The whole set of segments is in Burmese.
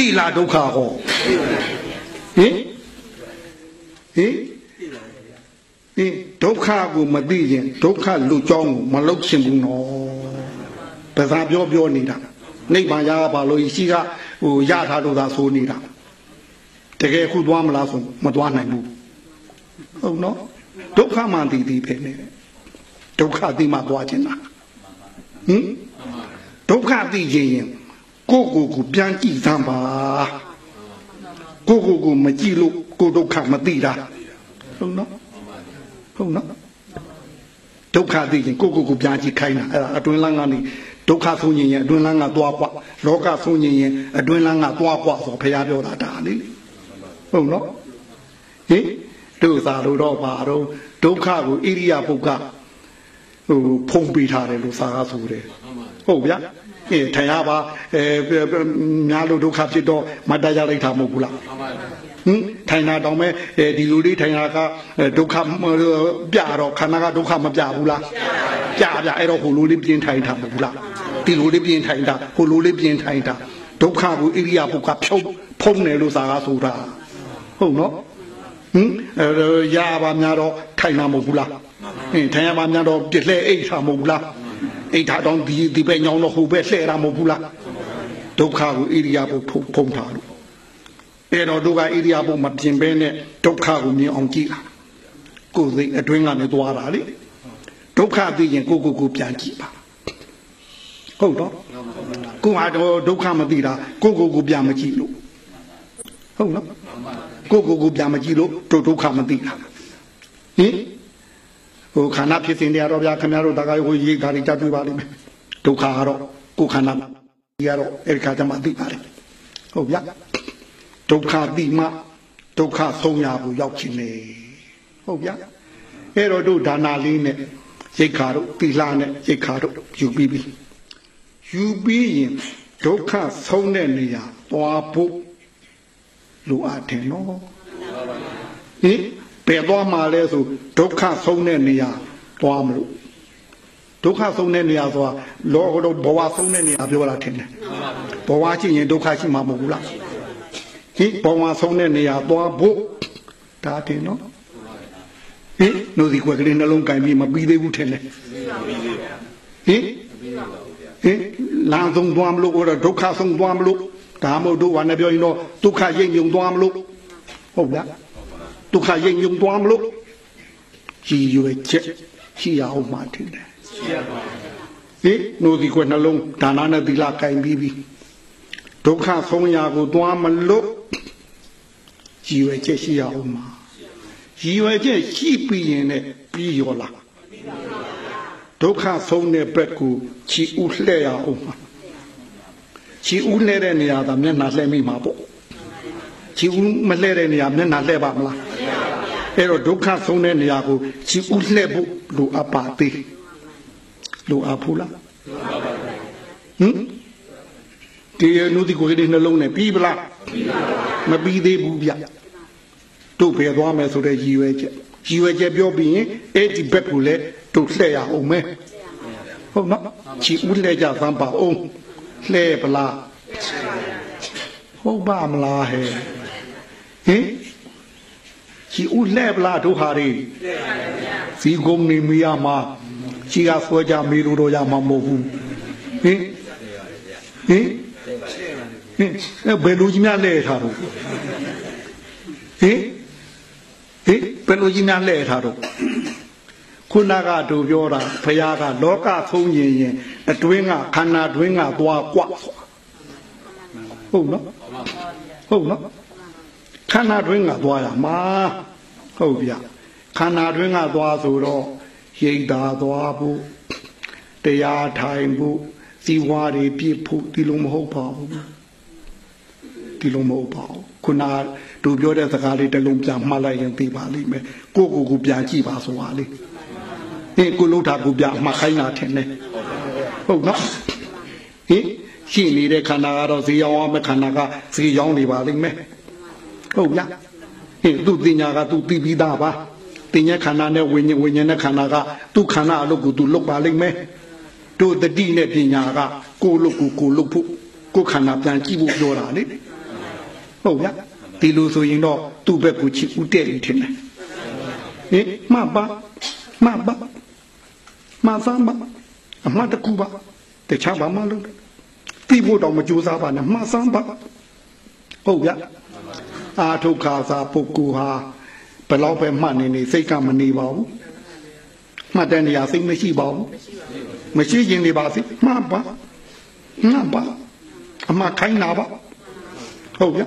တိလားဒုက္ခဟောဟင်ဟင်ဟင်ဒုက္ခကိုမသိရင်ဒုက္ခလူကြောင်းကိုမလုတ်ချင်ဘူးနော်တစားပြောပြောနေတာနိဗ္ဗာန်ရပါလို့ရှိကဟိုရထားလို့သာဆိုနေတာတကယ်ခုသွားမလားဆိုမသွားနိုင်ဘူးဟုတ်နော်ဒုက္ခမှန်တည်တည်ပဲနေဒုက္ခသိမှသွားခြင်းတာဟင်ဒုက္ခသိခြင်းရင် ကိုကိုကိုပြန်ကြည့်သမ်းပါကိုကိုကိုမကြည့်လို့ကိုဒုက္ခမသိတာဟုတ်နော်ဟုတ်နော်ဒုက္ခသိခြင်းကိုကိုကိုပြန်ကြည့်ခိုင်းတာအဲ့ဒါအတွင်းလန်းကနေဒုက္ခဆုံးရင်ရင်အတွင်းလန်းကသွားกว่าလောကဆုံးရင်ရင်အတွင်းလန်းကသွားกว่าဆိုဘုရားပြောတာဒါလေဟုတ်နော်ဟင်တို့သာလို့တော့ပါတော့ဒုက္ခကိုဣရိယာပုဂ္ဂဟိုဖုံးပေးထားတယ်လို့သာကဆိုတယ်ဟုတ်ဗျာအဲ ထင်ရပါအဲများလို့ဒုက္ခဖြစ်တော့မတရလိုက်တာမဟုတ်ဘူးလားဟင်ထိုင်တာတောင်မဲ့ဒီလူလေးထိုင်တာကဒုက္ခပြတော့ခန္ဓာကဒုက္ခမပြဘူးလားပြပြအဲ့တော့ဟိုလိုလေးပြင်းထိုင်တာမဟုတ်ဘူးလားဒီလိုလေးပြင်းထိုင်တာဟိုလိုလေးပြင်းထိုင်တာဒုက္ခကိုဣရိယာပုကဖြုတ်ဖုံးတယ်လို့သာကဆိုတာဟုတ်နော်ဟင်ရပါများတော့ထိုင်တာမဟုတ်ဘူးလားဟင်ထိုင်ရပါများတော့ပြည့်လှဲအိတ်တာမဟုတ်ဘူးလား အိတ်ထားတော့ဒီဒီပဲညောင်းတော့ဟိုပဲလှဲတာမဟုတ်ဘူးလားဒုက္ခကိုဣရိယာပုဖုံးထားလို့အဲ့တော့ဒုက္ခဣရိယာပုမပြင်ဘဲနဲ့ဒုက္ခကိုမြင်အောင်ကြည့်တာကိုယ်စိတ်အတွင်းကနေသွားတာလေဒုက္ခသိရင်ကိုကိုကိုပြန်ကြည့်ပါဟုတ်တော့ကိုဟာတော့ဒုက္ခမသိတာကိုကိုကိုပြန်မကြည့်လို့ဟုတ်နော်ကိုကိုကိုပြန်မကြည့်လို့တို့ဒုက္ခမသိတာဟင် ဟိုခန္ဓာဖြစ်စဉ်တရားတော်ဗျာခင်ဗျားတို့တခါဟိုရေးဓာရီကြတွေ့ပါလိမ့်မယ်ဒုက္ခကတော့ကိုခန္ဓာကြီးကတော့အဲ့ဒီခါကျမှသိပါလိမ့်ဟုတ်ဗျာဒုက္ခသိမှဒုက္ခဆုံးရဖို့ရောက်ခြင်းလေဟုတ်ဗျာအဲ့တော့တို့ဒါနာလေးနဲ့ရိတ်ခါတို့သီလနဲ့ရိတ်ခါတို့ယူပြီးပြီယူပြီးရင်ဒုက္ခဆုံးတဲ့နေရာသွားဖို့လိုအပ်တယ်နော်ဟင် ဘယ်သွားမှာလဲဆိုဒုက္ခဆုံးတဲ့နေရာသွားမလို့ဒုက္ခဆုံးတဲ့နေရာဆိုတာလောကတော့ဘဝဆုံးတဲ့နေရာပြောတာထင်တယ်ဘဝရှိရင်ဒုက္ခရှိမှာမဟုတ်ဘူးလားဟင်ဘဝဆုံးတဲ့နေရာသွားဖို့ဒါတင်နော်ဟင်နိုဒီကွက်ကလေးနှလုံးကင်ပြီးမပြီးသေးဘူးထင်တယ်ဟင်ဟင်လမ်းဆုံးသွားမလို့တော့ဒုက္ခဆုံးသွားမလို့ဒါမို့တို့ဘာနဲ့ပြောရင်တော့ဒုက္ခရိပ်ယုံသွားမလို့ဟုတ်လား ဒုက္ခရိပ်ယုံသွားမလို့ကြည်ရွယ်ချက်ရှိရအောင်မှထင်တယ်ရှိရပါဟင်နိုဒီကွက်နှလုံးဒါနနဲ့သီလကင်ပြီးပြီဒုက္ခဆုံးရာကိုသွားမလို့ကြည်ရွယ်ချက်ရှိရအောင်မှရည်ရွယ်ချက်ရှိပြီးရင်လည်းပြီးရောလားဒုက္ခဆုံးတဲ့ဘက်ကိုချီဥလှဲ့ရအောင်မှာချီဥလှဲ့တဲ့နေရာသာမျက်နှာလှဲ့မိမှာပေါ့ချီဥမလှဲ့တဲ့နေရာမျက်နှာလှဲ့ပါမလား အဲ့တော့ဒုက္ခဆုံးတဲ့နေရာကိုချီဥလှဲ့ဖို့လိုအပ်ပါသေးလိုအပ်ဘူးလားဟင်ဒီရနုဒီကိုဒီနှလုံးနဲ့ပြီးပလားမပြီးသေးဘူးဗျတို့ဖယ်သွားမယ်ဆိုတဲ့ရည်ရွယ်ချက်ရည်ရွယ်ချက်ပြောပြီးရင်အဲ့ဒီဘက်ကိုလည်းတို့လှည့်ရအောင်မယ်ဟုတ်နော်ချီဦးလှည့်ကြသမ်းပါအောင်လှည့်ပလားဟုတ်ပါမလားဟဲ့ဟင် ချီဦးလှည့်ပလားတို့ဟာတွေဇီကုံနေမရမှာချီကဆွဲကြမေလို့တော့ရမှာမဟုတ်ဘူးဟင်ဟင်ဟင်ဘယ်လိုကြီးများလဲထားတော့ဟင်ဟင်ဘယ်လိုကြီးများလဲထားတော့ခုနကတို့ပြောတာဘုရားကလောကဆုံးရင်ရင်အတွင်းကခန္ဓာတွင်းကသွားကွဟုတ်နော်ဟုတ်နော် ခန္ဓာတွင်းကသွားရမှာဟုတ်ဗျခန္ဓာတွင်းကသွားဆိုတော့ရိတ်တာသွားဖို့တရားထိုင်ဖို့စီဝါတွေပြည့်ဖို့ဒီလိုမဟုတ်ပါဘူးဒီလိုမဟုတ်ပါဘူးခုနတို့ပြောတဲ့စကားလေးတစ်လုံးပြန်မှတ်လိုက်ရင်သိပါလိမ့်မယ်ကိုကိုကိုပြန်ကြည့်ပါဆိုတာလေဟင်ကိုလို့တာကိုပြန်မှတ်ခိုင်းတာထင်တယ်ဟုတ်နော်ဟင်ရှိနေတဲ့ခန္ဓာကတော့ဈေးရောင်းအောင်မဲ့ခန္ဓာကဈေးရောင်းနေပါလိမ့်မယ် ဟုတ်လားဟင်သူတင်ညာကသူသိပြီးသားပါတင်ညာခန္ဓာနဲ့ဝိညာဉ်ဝိညာဉ်နဲ့ခန္ဓာကသူခန္ဓာအလုပ်ကိုသူလုပ်ပါလိမ့်မယ်တို့တတိနဲ့ပညာကကိုလုတ်ကိုကိုလုတ်ဖို့ကိုခန္ဓာပြန်ကြည့်ဖို့ပြောတာလေဟဟုတ်ဗျာဒီလိုဆိုရင်တော့သူ့ဘက်ကိုချစ်ဦးတဲ့ပြီထင်တယ်ဟင်မှတ်ပါမှတ်ပါမှတ်စမ်းပါအမှတ်တစ်ခုပါတခြားဘာမှလုပ်တိဖို့တော့မကြိုးစားပါနဲ့မှတ်စမ်းပါဟုတ်ဗျာ အာထုခါသာပုဂ္ဂိုလ်ဟာဘယ်တော့ပဲမှတ်နေနေစိတ်ကမနေပါဘူးမှတ်တဲ့နေရာစိတ်မရှိပါဘူးမရှိရင်နေပါစေမှတ်ပါမှတ်ပါအမှခိုင်းတာပါဟုတ်ဗျာ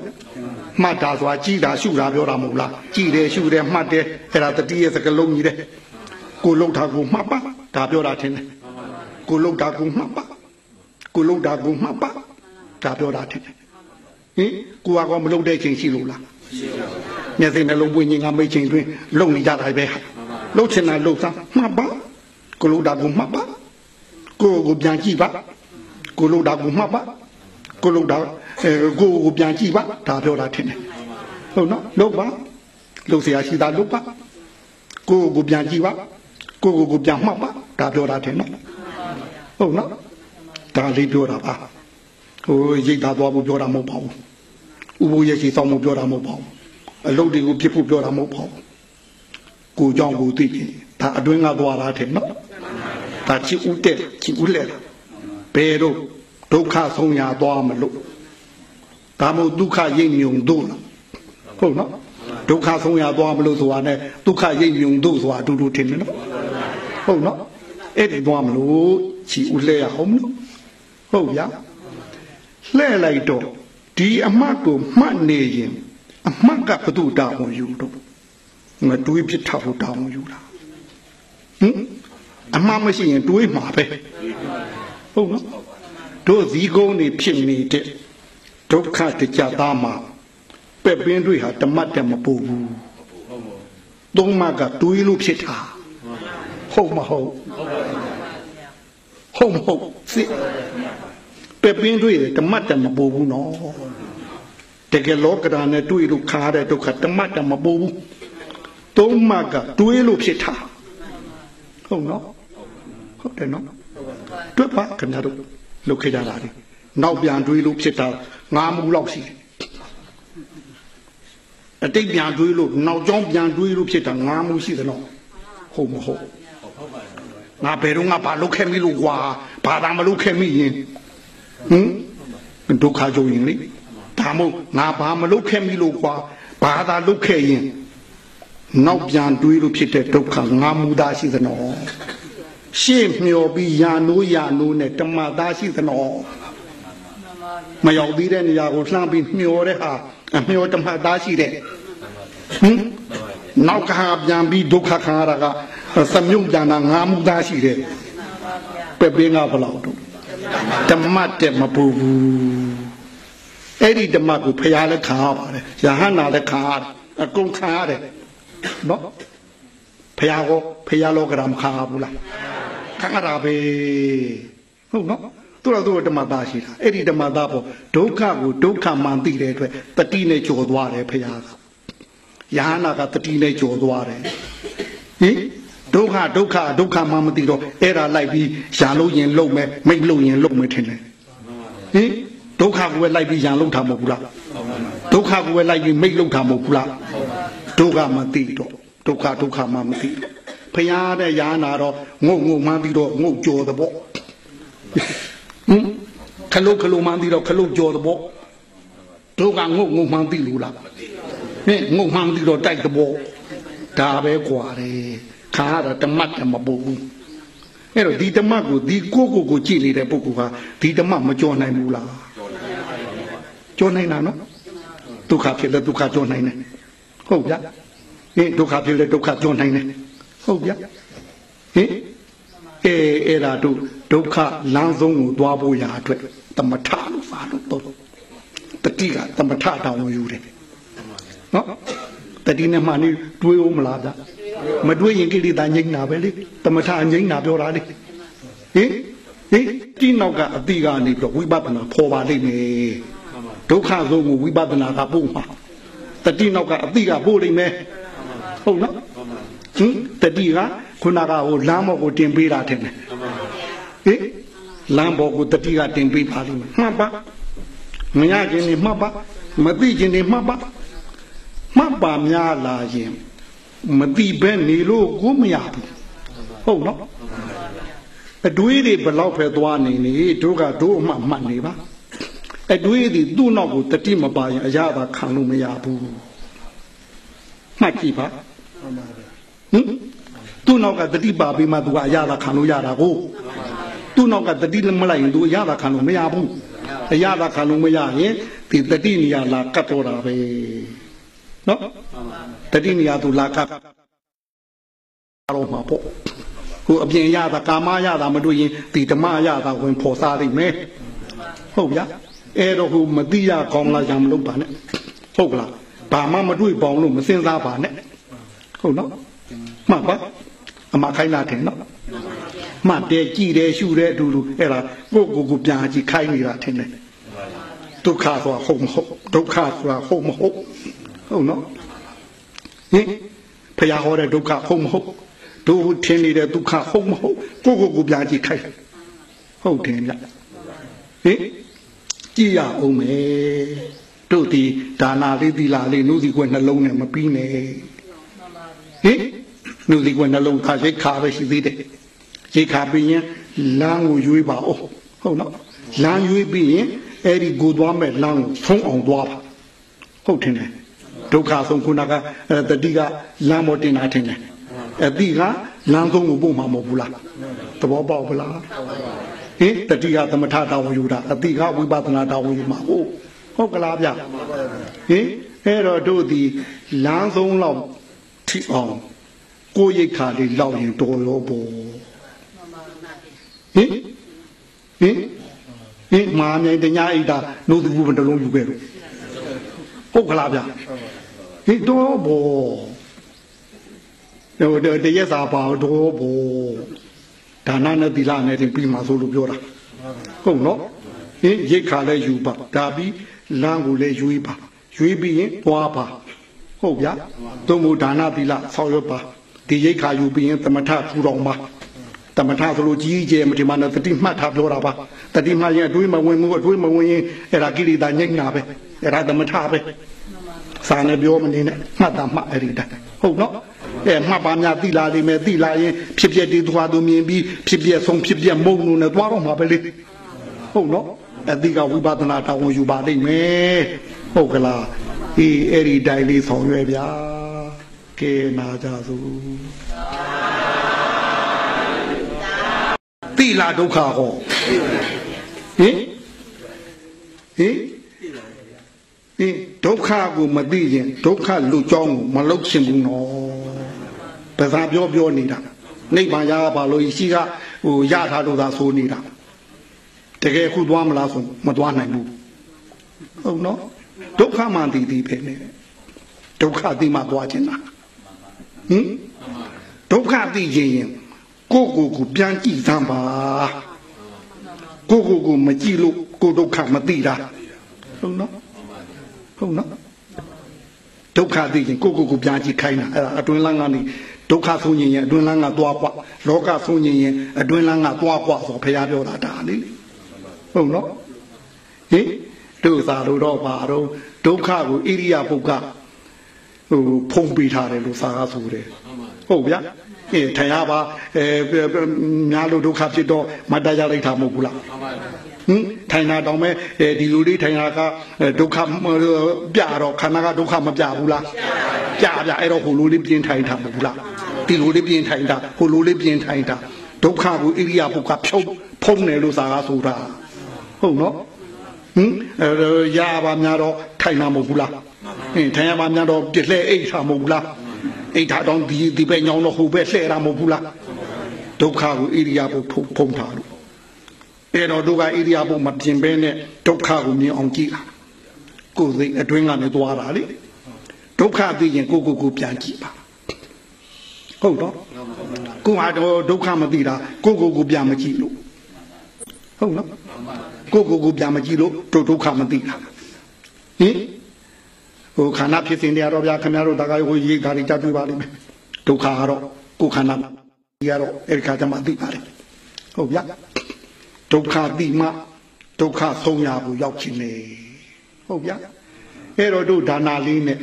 မှတ်တာဆိုတာကြည်တာရှုတာပြောတာမဟုတ်လားကြည်တယ်ရှုတယ်မှတ်တယ်အဲ့ဒါတတိယစကလုံးကြီးတဲ့ကိုလှုပ်တာကိုမှတ်ပါဒါပြောတာထင်တယ်ကိုလှုပ်တာကိုမှတ်ပါကိုလှုပ်တာကိုမှတ်ပါဒါပြောတာထင်တယ် ဟင်ကိုကတော့မလှုပ်တဲ့ချိန်ရှိလို့လားမျက်စိနှလုံးပွင့်ခြင်းကမိတ်ချိန်တွင်လုံနေကြတာပဲလှုပ်ချင်တာလှုပ်သားမှတ်ပါကိုလှုပ်တာကိုမှတ်ပါကိုကိုပြန်ကြည့်ပါကိုလှုပ်တာကိုမှတ်ပါကိုလှုပ်တာအဲကိုကိုပြန်ကြည့်ပါဒါပြောတာထင်တယ်ဟုတ်နော်လှုပ်ပါလှုပ်เสียရှိတာလှုပ်ပါကိုကိုပြန်ကြည့်ပါကိုကိုကိုပြန်မှတ်ပါဒါပြောတာထင်နော်ဟုတ်နော်ဒါလေးပြောတာပါ ဟိုရိတ်သားသွားဖို့ပြောတာမဟုတ်ပါဘူးဥပုရဲ့ရှိဆောင်ဖို့ပြောတာမဟုတ်ပါဘူးအလုပ်တွေကိုဖြစ်ဖို့ပြောတာမဟုတ်ပါဘူးကိုကြောင့်ကိုသိပြီဒါအတွင်းကသွားတာထင်နော်ဒါချစ်ဦးတဲ့ချစ်ဦးလက်ဘယ်တော့ဒုက္ခဆုံးရသွားမလို့ဒါမို့ဒုက္ခရိပ်မြုံတို့လားဟုတ်နော်ဒုက္ခဆုံးရသွားမလို့ဆိုတာနဲ့ဒုက္ခရိပ်မြုံတို့ဆိုတာအတူတူထင်တယ်နော်ဟုတ်နော်အဲ့ဒီသွားမလို့ချီဦးလဲရအောင်မလို့ဟုတ်ဗျာ လှဲ့လိုက်တော့ဒီအမှတ်ကိုမှတ်နေရင် အမှတ်ကဘသူတောင်းယူတော့ငါတွေးပြထားဖို့တောင်းယူတာဟင်အမှတ်မရှိရင်တွေးမှာပဲဟုတ်နော်တို့ဇီးကုန်းနေဖြစ်နေတဲ့ဒုက္ခတကြသားမှာပဲ့ပင်းတွေဟာတမတ်တမပူဘူးသုံးမကတွေးလို့ဖြစ်တာဟုတ်မဟုတ်ဟုတ်မဟုတ်စစ် ပဲ့ပင်းတွေတမတ်တမပူဘူးနော်တကယ်လောကဓာတ်နဲ့တွေးလို့ခါတဲ့ဒုက္ခတမတ်တမပူဘူးသုံးမကတွေးလို့ဖြစ်တာဟုတ်နော်ဟုတ်တယ်နော်တွေ့ပါခင်ဗျားတို့လုတ်ခဲ့ကြတာလေနောက်ပြန်တွေးလို့ဖြစ်တာငါးမူလောက်ရှိတယ်အတိတ်ပြန်တွေးလို့နောက်ကျောင်းပြန်တွေးလို့ဖြစ်တာငါးမူရှိတယ်နော်ဟုတ်မဟုတ်ငါဘယ်တော့ငါဘာလုတ်ခဲ့မိလို့ကွာဘာသာမလုတ်ခဲ့မိရင် ဟင်ဒုက္ခကြုံရင်လေဒါမို့ငါဘာမလုတ်ခဲ့မိလို့ကွာဘာသာလုတ်ခဲ့ရင်နောက်ပြန်တွေးလို့ဖြစ်တဲ့ဒုက္ခငါမူသားရှိသနော်ရှေ့မျောပြီးယာနိုးယာနိုးနဲ့တမသားရှိသနော်မရောက်သေးတဲ့နေရာကိုလှမ်းပြီးမျောတဲ့ဟာအမျောတမသားရှိတဲ့ဟင်နောက်ကဟာပြန်ပြီးဒုက္ခခံရတာကသမြုပ်ပြန်တာငါမူသားရှိတဲ့ပဲ့ပင်းကဘလောက်တော့ ဓမ္မတက်မပူဘူးအဲ့ဒီဓမ္မကိုဖျားလည်းခံရပါတယ်ယဟန္တာလည်းခံရတယ်အကုန်ခံရတယ်နော်ဖျားကိုဖျားလောကဓမ္မခံရဘူးလားခံရတာပဲဟုတ်နော်သူတို့တို့ဓမ္မသားရှိတာအဲ့ဒီဓမ္မသားပေါ်ဒုက္ခကိုဒုက္ခမှန်သိတဲ့အတွက်တတိနဲ့ကြော်သွားတယ်ဖျားကယဟနာကတတိနဲ့ကြော်သွားတယ်ဟင် ဒုက္ခဒုက္ခဒုက္ခမှမသိတော့အဲ့ဒါလိုက်ပြီးရံလို့ရင်လုံမယ်မိတ်လို့ရင်လုံမယ်ထင်တယ်ဟင်ဒုက္ခကိုပဲလိုက်ပြီးရံလုံတာမဟုတ်ဘူးလားဒုက္ခကိုပဲလိုက်ပြီးမိတ်လုံတာမဟုတ်ဘူးလားဒုက္ခမသိတော့ဒုက္ခဒုက္ခမှမသိတော့ဖျားတဲ့ရာနာတော့ငုံငုံမှန်းပြီးတော့ငုံကြော်တဲ့ပေါ့ဟင်ခလုတ်ခလုတ်မှန်းပြီးတော့ခလုတ်ကြော်တဲ့ပေါ့ဒုက္ခငုံငုံမှန်းပြီးလို့လားဟင်ငုံမှန်းပြီးတော့တိုက်တဲ့ပေါ့ဒါပဲกว่าတယ် ခါရတာတမတ်တမပူဘူးအဲ့တော့ဒီတမတ်ကိုဒီကိုကိုကိုကြည့်နေတဲ့ပုဂ္ဂိုလ်ဟာဒီတမတ်မကြော်နိုင်ဘူးလားကြော်နိုင်တာနော်ဒုက္ခဖြစ်လဲဒုက္ခကြော်နိုင်တယ်ဟုတ်ဗျာဟင်ဒုက္ခဖြစ်လဲဒုက္ခကြော်နိုင်တယ်ဟုတ်ဗျာဟင်အဲအဲ့ဒါတို့ဒုက္ခလမ်းဆုံးကိုသွားဖို့ရာအတွက်တမထလို့ပါလို့တော့တတိကတမထတောင်းယူတယ်နော်တတိနဲ့မှနေတွေးဦးမလားဗျ မတွေးရင်ကိလေသာငြိမ့်တာပဲလေတမထငြိမ့်တာပြောတာလေဟင်ဟင်ဒီနောက်ကအတိကနေပြီးတော့ဝိပဿနာဖော်ပါလိမ့်မယ်ဒုက္ခဆုံးကိုဝိပဿနာကပို့မှာတတိနောက်ကအတိကပို့လိမ့်မယ်ဟုတ်နော်ဟင်တတိကခုနကဟိုလမ်းဘော်ကိုတင်ပေးတာတဲ့ဟင်လမ်းဘော်ကိုတတိကတင်ပေးပါလိမ့်မယ်မှတ်ပါမရခြင်းနေမှတ်ပါမသိခြင်းနေမှတ်ပါမှတ်ပါများလာရင် မသိဘဲနေလို့ကိုမရဘူးဟုတ်နော်အတွေးတွေဘလောက်ပဲသွားနေနေတို့ကတို့အမှမှတ်နေပါအတွေးတွေသူ့နောက်ကိုတတိမပါရင်အရသာခံလို့မရဘူးမှတ်ကြည့်ပါဟင်သူ့နောက်ကတတိပါပြီးမှသူကအရသာခံလို့ရတာကိုသူ့နောက်ကတတိမလိုက်ရင်သူအရသာခံလို့မရဘူးအရသာခံလို့မရရင်ဒီတတိနေရာလာကတ်တော့တာပဲ နော်တတိနေရာသူလာကတ်တော့မှာပေါ့ကိုအပြင်ရတာကာမရတာမတွေ့ရင်ဒီဓမ္မရတာဝင်ဖော်စားလိမ့်မယ်ဟုတ်ဗျာအဲ့တော့ဟိုမတိရကောင်းလားရမလို့ပါနဲ့ဟုတ်ကလားဘာမှမတွေ့ပေါင်းလို့မစင်စားပါနဲ့ဟုတ်နော်မှတ်ပါအမခိုင်းလာတယ်နော်မှတ်တယ်ကြည်တယ်ရှုတယ်အတူတူအဲ့ဒါကိုကိုကိုပြန်ကြည့်ခိုင်းနေတာထင်တယ်ဒုက္ခဆိုတာဟုတ်မဟုတ်ဒုက္ခဆိုတာဟုတ်မဟုတ် ဟုတ်နော်ဟင်ဖရာဟောတဲ့ဒုက္ခဟုတ်မဟုတ်တို့ထင်နေတဲ့ဒုက္ခဟုတ်မဟုတ်ကိုကိုကိုပြန်ကြည့်ခိုင်းဟုတ်တယ်ဗျဟင်ကြည့်ရအောင်မယ်တို့ဒီဒါနာလေးသီလာလေးနုစီကွယ်နှလုံးနဲ့မပြီးနဲ့ဟင်နုစီကွယ်နှလုံးခါရိတ်ခါပဲရှိသေးတယ်ရိတ်ခါပြီးရင်လမ်းကိုရွေးပါအောင်ဟုတ်နော်လမ်းရွေးပြီးရင်အဲ့ဒီကိုသွားမဲ့လမ်းကိုဆုံးအောင်သွားပါဟုတ်တယ် ဒုက္ခဆုံးခုနကတတိကလမ်းပေါ်တင်တာထင်တယ်အတိကလမ်းဆုံးကိုပို့မှာမဟုတ်ဘူးလားသဘောပေါက်ဗလားဟင်တတိကသမထတာဝန်ယူတာအတိကဝိပဿနာတာဝန်ယူမှာဟုတ်ဟုတ်ကလားဗျဟင်အဲ့တော့တို့ဒီလမ်းဆုံးလောက်ထိအောင်ကိုရိတ်ခါလေးလောက်ရင်တော်ရောပေါ့ဟင်ဟင်ဟင်မာမြိုင်တညာအိတ်တာနှုတ်သူဘယ်တလုံးယူခဲ့လို့ဟုတ်ကလားဗျ ဟင်တော့ဘောဟိုတရက်စာပါတော့ဘောဒါနနဲ့သီလနဲ့တင်ပြီးမှဆိုလို့ပြောတာဟုတ်နော်ဟင်ရိတ်ခါလဲယူပါဒါပြီးလမ်းကိုလည်းရွေးပါရွေးပြီးရင်ပွားပါဟုတ်ဗျာသုံးဖို့ဒါနသီလဆောက်ရွက်ပါဒီရိတ်ခါယူပြီးရင်သမထထူတော်မှာတမထဆိုလို့ကြီးကျယ်မထင်မှလည်းတတိမှတ်ထားပြောတာပါတတိမှတ်ရင်အတွေးမဝင်ဘူးအတွေးမဝင်ရင်အဲ့ဒါကိရိတာညိတ်နာပဲအဲ့ဒါတမထပဲ စာနဲ့ပြောမနေနဲ့မှတ်တာမှတ်အဲ့ဒီတိုင်းဟုတ်နော်အဲမှတ်ပါများတိလာလိမ့်မယ်တိလာရင်ဖြစ်ပြတည်သွားသူမြင်ပြီးဖြစ်ပြဆုံးဖြစ်ပြမုံလို့နဲ့သွားတော့မှာပဲလေဟုတ်နော်အတိကဝိပဿနာတောင်းယူပါလိမ့်မယ်ဟုတ်ကလားဒီအဲ့ဒီတိုင်းလေးဆောင်ရွယ်ဗျာကဲနာကြစို့တိလာဒုက္ခဟောဟင်ဟင် ဟင်ဒုက္ခကိုမသိရင်ဒုက္ခလူကြောင်းကိုမလုတ်ချင်ဘူးနော်ပဇာပြောပြောနေတာနိဗ္ဗာန်ရပါလို့ရှိကဟိုရထားလို့သာဆိုနေတာတကယ်ခုသွားမလားဆိုမသွားနိုင်ဘူးဟုတ်နော်ဒုက္ခမှန်တည်တည်ပဲနေဒုက္ခသိမှသွားခြင်းလားဟင်ဒုက္ခသိခြင်းရင်ကိုကိုကိုပြန်ကြည့်သမ်းပါကိုကိုကိုမကြည့်လို့ကိုဒုက္ခမသိတာဟုတ်နော် ဟုတ်နော်ဒုက္ခသိရင်ကိုကိုကိုပြန်ကြည့်ခိုင်းတာအဲ့ဒါအတွင်းလန်းကနေဒုက္ခဆုံးရင်ရင်အတွင်းလန်းကသွားกว่าလောကဆုံးရင်ရင်အတွင်းလန်းကသွားกว่าဆိုဘုရားပြောတာဒါလေဟုတ်နော်ဟင်တို့သာလို့တော့ပါတော့ဒုက္ခကိုဣရိယာပုဂ္ဂဟိုဖုံးပေးထားတယ်လို့သာကဆိုတယ်ဟုတ်ဗျာအဲထိုင်ရပါအဲများလို့ဒုက္ခဖြစ်တော့မတရလိုက်တာမဟုတ်ဘူးလား ဟင်ထိုင်တာတောင်မဲ့ဒီလူလေးထိုင်တာကဒုက္ခပြတော့ခန္ဓာကဒုက္ခမပြဘူးလားပြပြအဲ့တော့ဟိုလူလေးပြင်းထိုင်တာမဟုတ်ဘူးလားဒီလူလေးပြင်းထိုင်တာဟိုလူလေးပြင်းထိုင်တာဒုက္ခကိုဣရိယာပုကဖြုတ်ဖုံးတယ်လို့သာကဆိုတာဟုတ်နော်ဟင်ရပါများတော့ထိုင်တာမဟုတ်ဘူးလားဟင်ထိုင်ရပါများတော့ပြည့်လှဲအိတ်တာမဟုတ်ဘူးလားအိတ်ထားတော့ဒီဒီပဲညောင်းတော့ဟိုပဲလှဲတာမဟုတ်ဘူးလားဒုက္ခကိုဣရိယာပုဖုံးထားလို့ အဲ့တော့ဒုက္ခဣရိယာပုမပြင်ဘဲနဲ့ဒုက္ခကိုမြင်အောင်ကြည့်တာကိုယ်စိတ်အတွင်းကနေသွားတာလေဒုက္ခသိရင်ကိုကိုကိုပြန်ကြည့်ပါဟုတ်တော့ကိုဟာတော့ဒုက္ခမသိတာကိုကိုကိုပြန်မကြည့်လို့ဟုတ်နော်ကိုကိုကိုပြန်မကြည့်လို့တို့ဒုက္ခမသိတာဟင်ဟိုခန္ဓာဖြစ်စဉ်တွေကတော့ဗျာခင်ဗျားတို့တခါဟိုရေးခါတွေကြတွေ့ပါလိမ့်မယ်ဒုက္ခကတော့ကိုခန္ဓာကြီးကတော့အဲ့ဒီခါကျမှသိပါလိမ့်ဟုတ်ဗျာ ဒုက္ခသိမှဒုက္ခဆုံးရကိုရောက်ခြင်းလေဟုတ်ဗျာအဲ့တော့တို့ဒါနာလေးနဲ့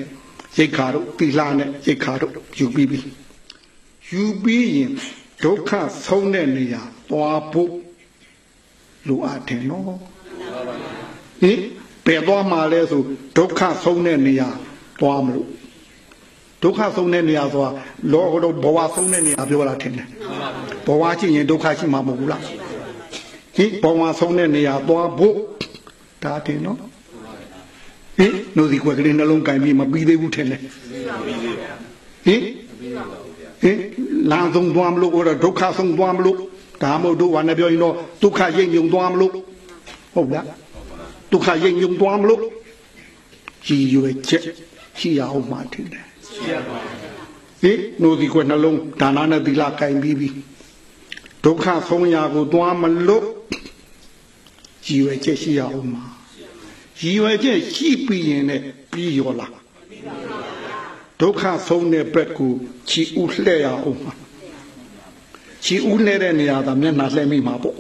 ရိတ်ခါတို့သီလနဲ့ရိတ်ခါတို့ယူပြီးပြီယူပြီးရင်ဒုက္ခဆုံးတဲ့နေရာသွားဖို့လိုအပ်တယ်နော်ဟင်ဘယ်သွားမှာလဲဆိုဒုက္ခဆုံးတဲ့နေရာသွားမလို့ဒုက္ခဆုံးတဲ့နေရာဆိုတာလောကတော့ဘဝဆုံးတဲ့နေရာပြောတာထင်တယ်ဘဝရှိရင်ဒုက္ခရှိမှာမဟုတ်ဘူးလား ဟင်ဘဝဆုံးတဲ့နေရာသွားဖို့ဒါတင်နော်ဟင်နိုဒီကွက်ကလေးနှလုံးကင်ပြီးမပြီးသေးဘူးထင်တယ်ဟင်ဟင်လမ်းဆုံးသွားမလို့တော့ဒုက္ခဆုံးသွားမလို့ဒါမို့တို့ဘာနဲ့ပြောရင်တော့ဒုက္ခရိပ်ညုံသွားမလို့ဟုတ်လားဒုက္ခရိပ်ညုံသွားမလို့ကြည်ရွယ်ချက်ရှိရအောင်မှထင်တယ်ရှိရပါဟင်နိုဒီကွက်နှလုံးဒါနနဲ့သီလကင်ပြီးပြီဒုက္ခဆုံးရာကိုသွားမလို့ ကြည်ရွယ်ချက်ရှိရအောင်မှရည်ရွယ်ချက်ရှိပြီးရင်လည်းပြီးရောလားဒုက္ခဆုံးတဲ့ဘက်ကိုချီဥလှဲ့ရအောင်မှာချီဥလှဲ့တဲ့နေရာသာမျက်နှာလှဲ့မိမှာပေါ့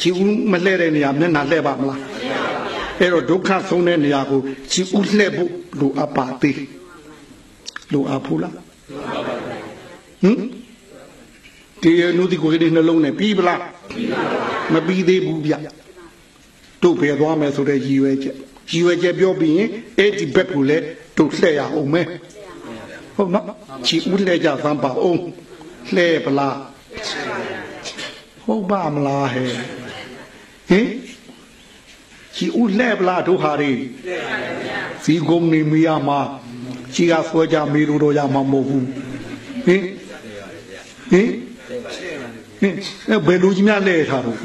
ချီဥမလှဲ့တဲ့နေရာမျက်နှာလှဲ့ပါမလားအဲ့တော့ဒုက္ခဆုံးတဲ့နေရာကိုချီဥလှဲ့ဖို့လိုအပ်ပါသေးလိုအပ်ဘူးလားဟင်ဒီနုဒီကိုဒီနှလုံးနဲ့ပြီးပလား မပြီးသေးဘူးဗျတို့ဖယ်သွားမယ်ဆိုတဲ့ရည်ရွယ်ချက်ရည်ရွယ်ချက်ပြောပြီးရင်အဲ့ဒီဘက်ကိုလည်းတို့လှည့်ရအောင်မယ်ဟုတ်နော်ချီဦးလှည့်ကြသမ်းပါအောင်လှည့်ပလားဟုတ်ပါမလားဟဲ့ဟင်ချီဦးလှည့်ပလားတို့ဟာတွေစီကုံနေမရမှာချီကဆွဲကြမေလို့တော့ရမှာမဟုတ်ဘူးဟင်ဟင် ဟင်ဘယ်လိုကြီးများလဲထားတော့ဟ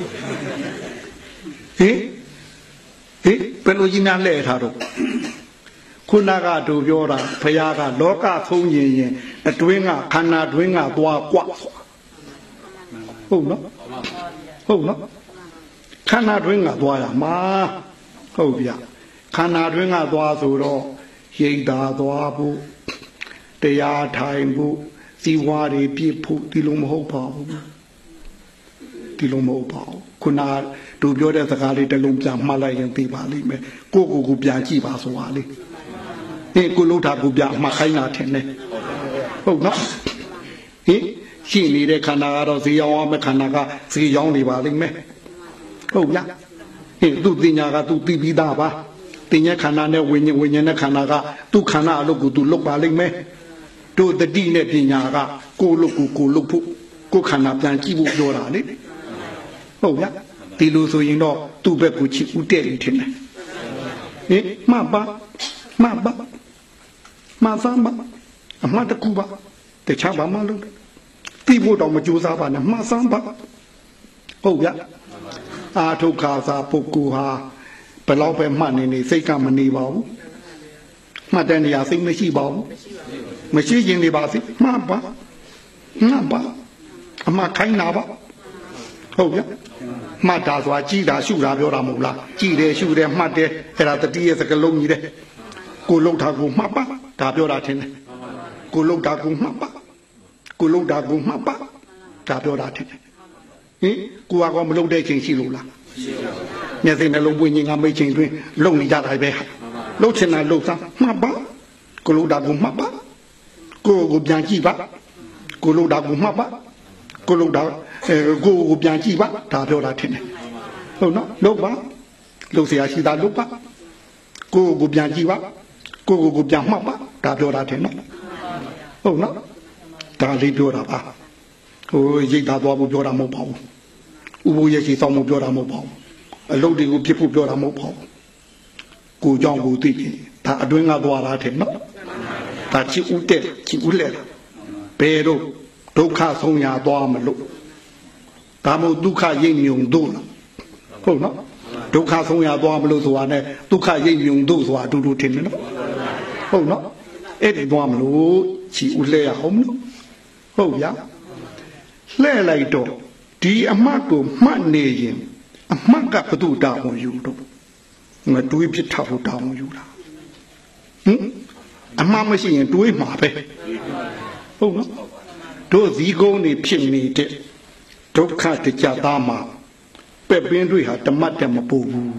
င်ဟင်ဘယ်လိုကြီးများလဲထားတော့ခုနကတို့ပြောတာဘုရားကလောကဆုံးရင်ရင်အတွင်းကခန္ဓာတွင်းကသွားကွဟုတ်နော်ဟုတ်နော်ခန္ဓာတွင်းကသွားရမှာဟုတ်ဗျခန္ဓာတွင်းကသွားဆိုတော့ရိတ်တာသွားဖို့တရားထိုင်ဖို့စီဝါတွေပြည့်ဖို့ဒီလိုမဟုတ်ပါဘူး ဒီလိုမဟုတ်ပါဘူးခုနတို့ပြောတဲ့စကားလေးတစ်လုံးပြန်မှတ်လိုက်ရင်သိပါလိမ့်မယ်ကိုကိုကိုပြန်ကြည့်ပါဆိုတာလေဟင်ကိုလို့တာကိုပြန်မှတ်ခိုင်းတာထင်တယ်ဟုတ်နော်ဟင်ရှိနေတဲ့ခန္ဓာကတော့ဈေးရောင်းအောင်မဲ့ခန္ဓာကဈေးရောင်းနေပါလိမ့်မယ်ဟုတ်လားဟင်သူတင်ညာကသူသိပြီးသားပါတင်ညာခန္ဓာနဲ့ဝိညာဉ်ဝိညာဉ်နဲ့ခန္ဓာကသူခန္ဓာအလုပ်ကိုသူလုပ်ပါလိမ့်မယ်တို့တတိနဲ့ပညာကကိုလုပ်ကိုကိုလုပ်ဖို့ကိုခန္ဓာပြန်ကြည့်ဖို့ပြောတာလေ ဟုတ်ဗျာဒီလိုဆိုရင်တော့သူ့ဘက်ကိုချစ်ဦးတဲ့နေထင်တယ်ဟင်မှတ်ပါမှတ်ပါမှတ်စမ်းပါအမှတ်တကူပါတခြားဘာမှလုပ်တိဖို့တော့မကြိုးစားပါနဲ့မှတ်စမ်းပါဟုတ်ဗျာအာထုခါသာပုဂ္ဂိုလ်ဟာဘယ်တော့ပဲမှတ်နေနေစိတ်ကမနေပါဘူးမှတ်တဲ့နေရာစိတ်မရှိပါဘူးမရှိရင်နေပါစေမှတ်ပါမှတ်ပါအမှခိုင်းတာပါဟုတ်ဗျ မှတ်တာဆိုတာကြည်တာရှုတာပြောတာမဟုတ်လားကြည်တယ်ရှုတယ်မှတ်တယ်အဲ့ဒါတတိယစကလုံးကြီးတဲ့ကိုလှုပ်တာကိုမှတ်ပါဒါပြောတာထင်တယ်ကိုလှုပ်တာကိုမှတ်ပါကိုလှုပ်တာကိုမှတ်ပါဒါပြောတာထင်တယ်ဟင်ကိုကောမလှုပ်တဲ့ချိန်ရှိလို့လားမျက်စိနှလုံးပွင့်ခြင်းကမိတ်ချိန်တွင်လုံနေကြတာပဲလှုပ်ချင်တာလှုပ်စားမှတ်ပါကိုလှုပ်တာကိုမှတ်ပါကိုကိုပြန်ကြည့်ပါကိုလှုပ်တာကိုမှတ်ပါ ကိုလှုပ်တာအဲကိုကိုပြန်ကြည့်ပါဒါပြောတာထင်တယ်ဟုတ်နော်လှုပ်ပါလှုပ်เสียရှိတာလှုပ်ပါကိုကိုပြန်ကြည့်ပါကိုကိုကိုပြန်မှတ်ပါဒါပြောတာထင်နော်ဟုတ်နော်ဒါလေးပြောတာပါဟိုရိတ်သားသွားဖို့ပြောတာမဟုတ်ပါဘူးဥပုရဲ့ရှိဆောင်ဖို့ပြောတာမဟုတ်ပါဘူးအလုပ်တွေကိုဖြစ်ဖို့ပြောတာမဟုတ်ပါဘူးကိုကြောင့်ကိုသိပြီဒါအတွင်းကသွားတာထင်နော်ဒါချစ်ဦးတဲ့ချစ်ဦးလက်ဘယ်တော့ ဒုက္ခဆုံးရာသွားမလို့ဒါမို့ဒုက္ခရိပ်မြုံတို့လားဟုတ်နော်ဒုက္ခဆုံးရာသွားမလို့ဆိုတာနဲ့ဒုက္ခရိပ်မြုံတို့ဆိုတာအတူတူထင်တယ်နော်ဟုတ်နော်အဲ့ဒီသွားမလို့ချီဦးလှဲရအောင်နော်ဟုတ်ဗျာလှဲလိုက်တော့ဒီအမှတ်ကိုမှတ်နေရင်အမှတ်ကဘသူတောင်းယူတော့ငါတွေးပြထားဖို့တောင်းယူတာဟင်အမှန်မရှိရင်တွေးမှာပဲဟုတ်နော် တို့ဇီးကုန်းနေဖြစ်နေတဲ့ဒုက္ခတကြသားမှာပဲ့ပင်းတွေဟာတမတ်တမပူဘူး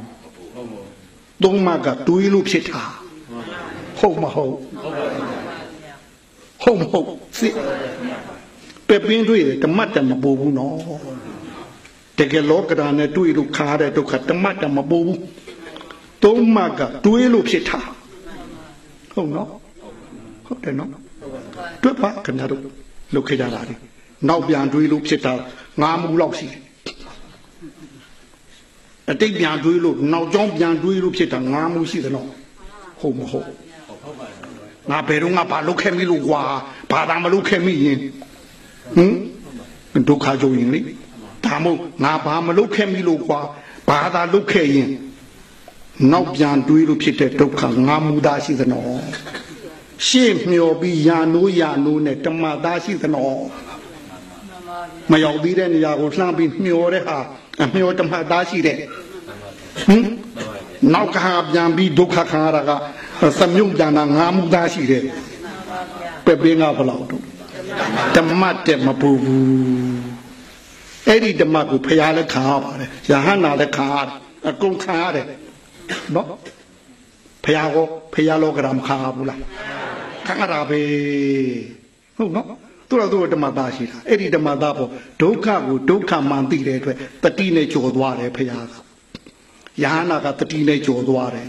သုံးမကတွေးလို့ဖြစ်တာဟုတ်မဟုတ်ဟုတ်မဟုတ်စစ်ပဲပင်းတွေ့တယ်တမတ်တမပူဘူးနော်တကယ်လောကဓာတ်နဲ့တွေ့လို့ခါတဲ့ဒုက္ခတမတ်တမပူဘူးသုံးမှတ်ကတွေးလို့ဖြစ်တာဟုတ်နော်ဟုတ်တယ်နော်တွေ့ပါခင်ဗျားတို့ လုတ်ခဲ့ကြတာလေနောက်ပြန်တွေးလို့ဖြစ်တာငါးမှုလောက်ရှိတယ်အတိတ်ပြန်တွေးလို့နောက်ကျောင်းပြန်တွေးလို့ဖြစ်တာငါးမှုရှိတယ်နော်ဟုတ်မဟုတ်ငါဘယ်တော့ငါဘာလုတ်ခဲ့မိလို့ကွာဘာသာမလုတ်ခဲ့မိရင်ဟင်ဒုက္ခကြုံရင်လေဒါမို့ငါဘာမလုတ်ခဲ့မိလို့ကွာဘာသာလုတ်ခဲ့ရင်နောက်ပြန်တွေးလို့ဖြစ်တဲ့ဒုက္ခငါမူသားရှိသနော် ရှေ့မျောပြီးယာနိုးယာနိုးနဲ့တမသားရှိသနော်မရောက်သေးတဲ့နေရာကိုလှမ်းပြီးမျောတဲ့ဟာအမျောတမသားရှိတဲ့ဟင်နောက်ကဟာပြန်ပြီးဒုက္ခခံရတာကသမြုပ်ပြန်တာငါမူသားရှိတဲ့ပဲ့ပင်းကဘလောက်တော့ဓမ္မတက်မပူဘူးအဲ့ဒီဓမ္မကိုဖျားလည်းခံရပါတယ်ယဟန္တာလည်းခံရတယ်အကုန်ခံရတယ်နော်ဖះကိုဖះလောကရမခါဘူးလား ခါရပဲဟုတ်နော်သူတို့တို့ဓမ္မသားရှိတာအဲ့ဒီဓမ္မသားပေါ်ဒုက္ခကိုဒုက္ခမှန်သိတဲ့အတွက်တတိနဲ့ကြော်သွားတယ်ဖះကယဟနာကတတိနဲ့ကြော်သွားတယ်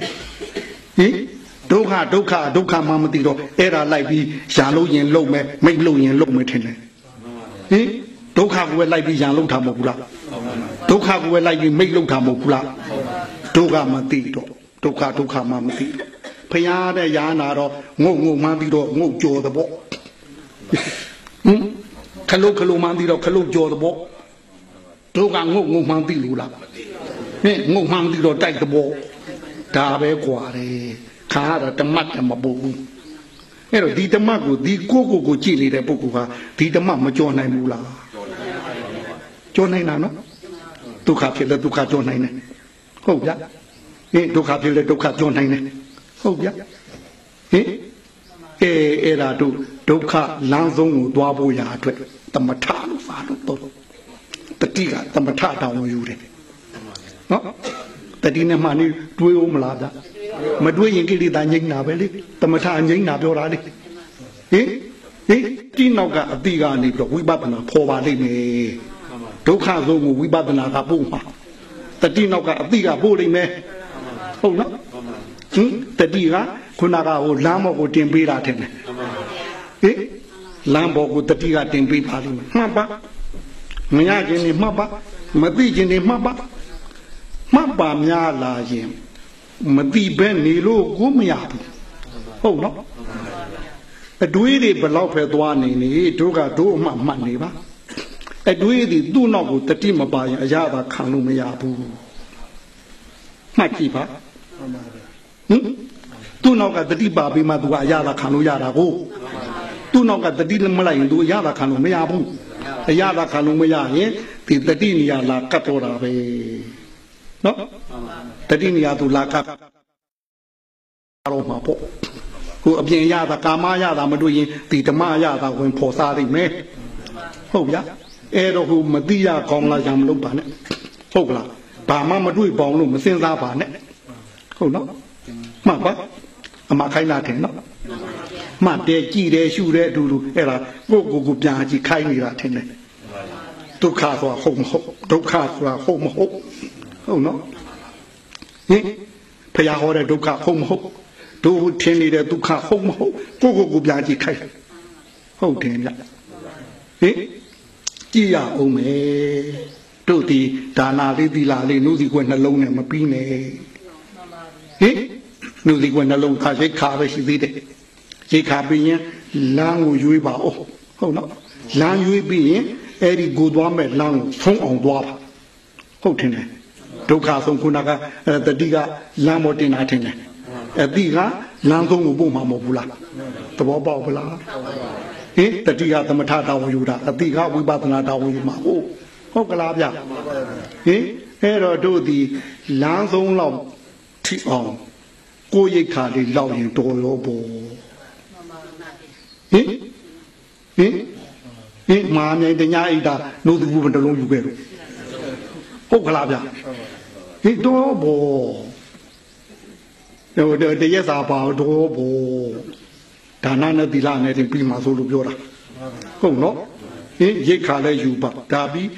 ဟင်ဒုက္ခဒုက္ခဒုက္ခမှမသိတော့အဲ့ဒါလိုက်ပြီးရံလို့ရင်လုံမယ်မိတ်လို့ရင်လုံမယ်ထင်တယ်ဟင်ဒုက္ခကိုပဲလိုက်ပြီးရံလုံတာမဟုတ်ဘူးလားဒုက္ခကိုပဲလိုက်ပြီးမိတ်လုံတာမဟုတ်ဘူးလားဒုက္ခမသိတော့ဒုက္ခဒုက္ခမှမသိတော့ ဖရာတဲ့ရာနာတော့ငုတ်ငုတ်မှန်းပြီးတော့ငုတ်ကြော်တဲ့ပေါ့ဟင်ခလုတ်ခလုတ်မှန်းပြီးတော့ခလုတ်ကြော်တဲ့ပေါ့ဒုက္ခငုတ်ငုတ်မှန်းသိလို့လားဟင်ငုတ်မှန်းပြီးတော့တိုက်တဲ့ပေါ့ဒါပဲကွာတယ်ခါရတာတမတ်တမပုတ်ဘူးအဲ့တော့ဒီတမတ်ကိုဒီကိုကိုကိုကြည့်နေတဲ့ပုဂ္ဂိုလ်ဟာဒီတမတ်မကြော်နိုင်ဘူးလားကြော်နိုင်တာနော်ဒုက္ခဖြစ်လဲဒုက္ခကြော်နိုင်တယ်ဟုတ်ဗျဟင်ဒုက္ခဖြစ်လဲဒုက္ခကြောနိုင်တယ် ဟုတ်ဗျဟင်အဲအဲ့ဒါတို့ဒုက္ခလမ်းဆုံးကိုသွားဖို့ရာအတွက်တမထလို့ပါလို့တော့တတိကတမထတောင်းယူတယ်နော်တတိနဲ့မှနေတွေးဦးမလားဗျမတွေးရင်ကိလေသာငြိမ့်တာပဲလေတမထငြိမ့်တာပြောတာလေဟင်ဟင်ဒီနောက်ကအတိကနေပြီးတော့ဝိပဿနာဖော်ပါလိမ့်မယ်ဒုက္ခဆုံးကိုဝိပဿနာကပို့မှာတတိနောက်ကအတိကပို့လိမ့်မယ်ဟုတ်နော် ဟင်တတိကခုနကဟိုလမ်းဘော်ကိုတင်ပေးတာထင်တယ်ဟင်လမ်းဘော်ကိုတတိကတင်ပေးပါလိမ့်မယ်မှတ်ပါမရခြင်းနေမှတ်ပါမသိခြင်းနေမှတ်ပါမှတ်ပါများလာရင်မသိဘဲနေလို့ကိုမရဘူးဟုတ်နော်အတွေးတွေဘလောက်ပဲသွားနေနေတို့ကတို့အမှမှတ်နေပါအတွေးတွေသူ့နောက်ကိုတတိမပါရင်အရသာခံလို့မရဘူးမှတ်ကြည့်ပါ ဟင်သူ့နောက်ကတတိပါပြီးမှသူကအရသာခံလို့ရတာကိုသူ့နောက်ကတတိလည်းမလိုက်ရင်သူအရသာခံလို့မရဘူးအရသာခံလို့မရရင်ဒီတတိနေရာလာကတ်တော့တာပဲနော်တတိနေရာသူလာကတ်တော့မှာပေါ့ကိုအပြင်ရတာကာမရတာမတွေ့ရင်ဒီဓမ္မရတာဝင်ဖော်စားနိုင်မယ်ဟုတ်ဗျာအဲ့တော့ဟိုမတိရကောင်းလားရံမလုပ်ပါနဲ့ဟုတ်ကလားဘာမှမတွေ့ပေါင်းလို့မစင်စားပါနဲ့ဟုတ်နော် မှတ်ပါအမခိုင်းလာတယ်နော်မှတ်တယ်ကြည်တယ်ရှုတယ်အတူတူအဲ့ဒါကိုကိုကိုပြန်ကြည့်ခိုင်းနေတာထင်တယ်ဒုက္ခဆိုတာဟုတ်မဟုတ်ဒုက္ခဆိုတာဟုတ်မဟုတ်ဟုတ်နော်ဟင်ဖရာဟောတဲ့ဒုက္ခဟုတ်မဟုတ်တို့ထင်နေတဲ့ဒုက္ခဟုတ်မဟုတ်ကိုကိုကိုပြန်ကြည့်ခိုင်းဟုတ်တယ်ဗျဟင်ကြည့်ရအောင်မယ်တို့ဒီဒါနာလေးသီလာလေးနုစီကွယ်နှလုံးနဲ့မပြီးနဲ့ဟင် နုစီကွယ်နှလုံးခါရိတ်ခါပဲရှိသေးတယ်ရိတ်ခါပြီးရင်လမ်းကိုရွေးပါဦးဟုတ်နော်လမ်းရွေးပြီးရင်အဲ့ဒီကိုသွားမဲ့လမ်းကိုဖုံးအောင်သွားပါဟုတ်တယ်ဒုက္ခဆုံးခုနကတတိကလမ်းပေါ်တင်တာထင်တယ်အတိကလမ်းဆုံးကိုပို့မှာမဟုတ်ဘူးလားသဘောပေါက်ပလားဟင်တတိကသမထတာဝန်ယူတာအတိကဝိပဿနာတာဝန်ယူမှာဟုတ်ဟုတ်ကလားဗျဟင်အဲ့တော့တို့ဒီလမ်းဆုံးလောက်ထိအောင် ကိုရိတ်ခါလေးလောက်ရင်တော်ရောပေါ့ဟင်ဟင်ဟင်မာမြိုင်တညာအိတာနိုးသူဘယ်တလုံးယူခဲ့လို့ဟုတ်ကလားဗျဟင်တော်ဘောဟဟိုတရက်စာပါတော့ဘောဒါနနဲ့သီလနဲ့တင်ပြီးမှဆိုလို့ပြောတာဟုတ်နော်ဟင်ရိတ်ခါလဲယူပါဒါပြီး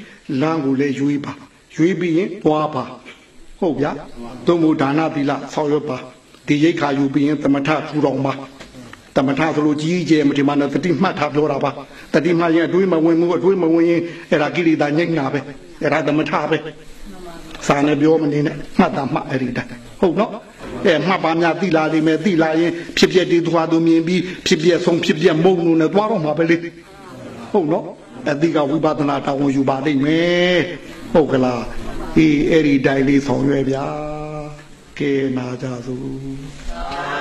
လမ်းကိုလည်းယူပါယူပြီးရင်သွားပါဟုတ်ဗျာသုံးဖို့ဒါနသီလဆောက်ရွက်ပါ ဒီရိတ်ခါယူပြီးရင်သမထထူတော်မှာတမထဆိုလို့ကြီးကျယ်မဒီမှာနဲ့တတိမှတ်ထားပြောတာပါတတိမှတ်ရင်အတွေးမဝင်ဘူးအတွေးမဝင်ရင်အဲ့ဒါကိလေသာညိတ်နာပဲအဲ့ဒါတမထပဲစာနဲ့ပြောမနေနဲ့မှတ်တာမှတ်အဲ့ဒီတိုင်းဟုတ်နော်အဲမှတ်ပါများတိလာလိမ့်မယ်တိလာရင်ဖြစ်ပြတေးသွားသူမြင်ပြီးဖြစ်ပြဆုံးဖြစ်ပြမုံလို့နဲ့သွားတော့မှာပဲလေဟုတ်နော်အတိကဝိပဿနာတောင်းယူပါလိမ့်မယ်ဟုတ်ကလားအေးအဲ့ဒီတိုင်းလေးဆောင်ရွယ်ဗျာ que me ha dado.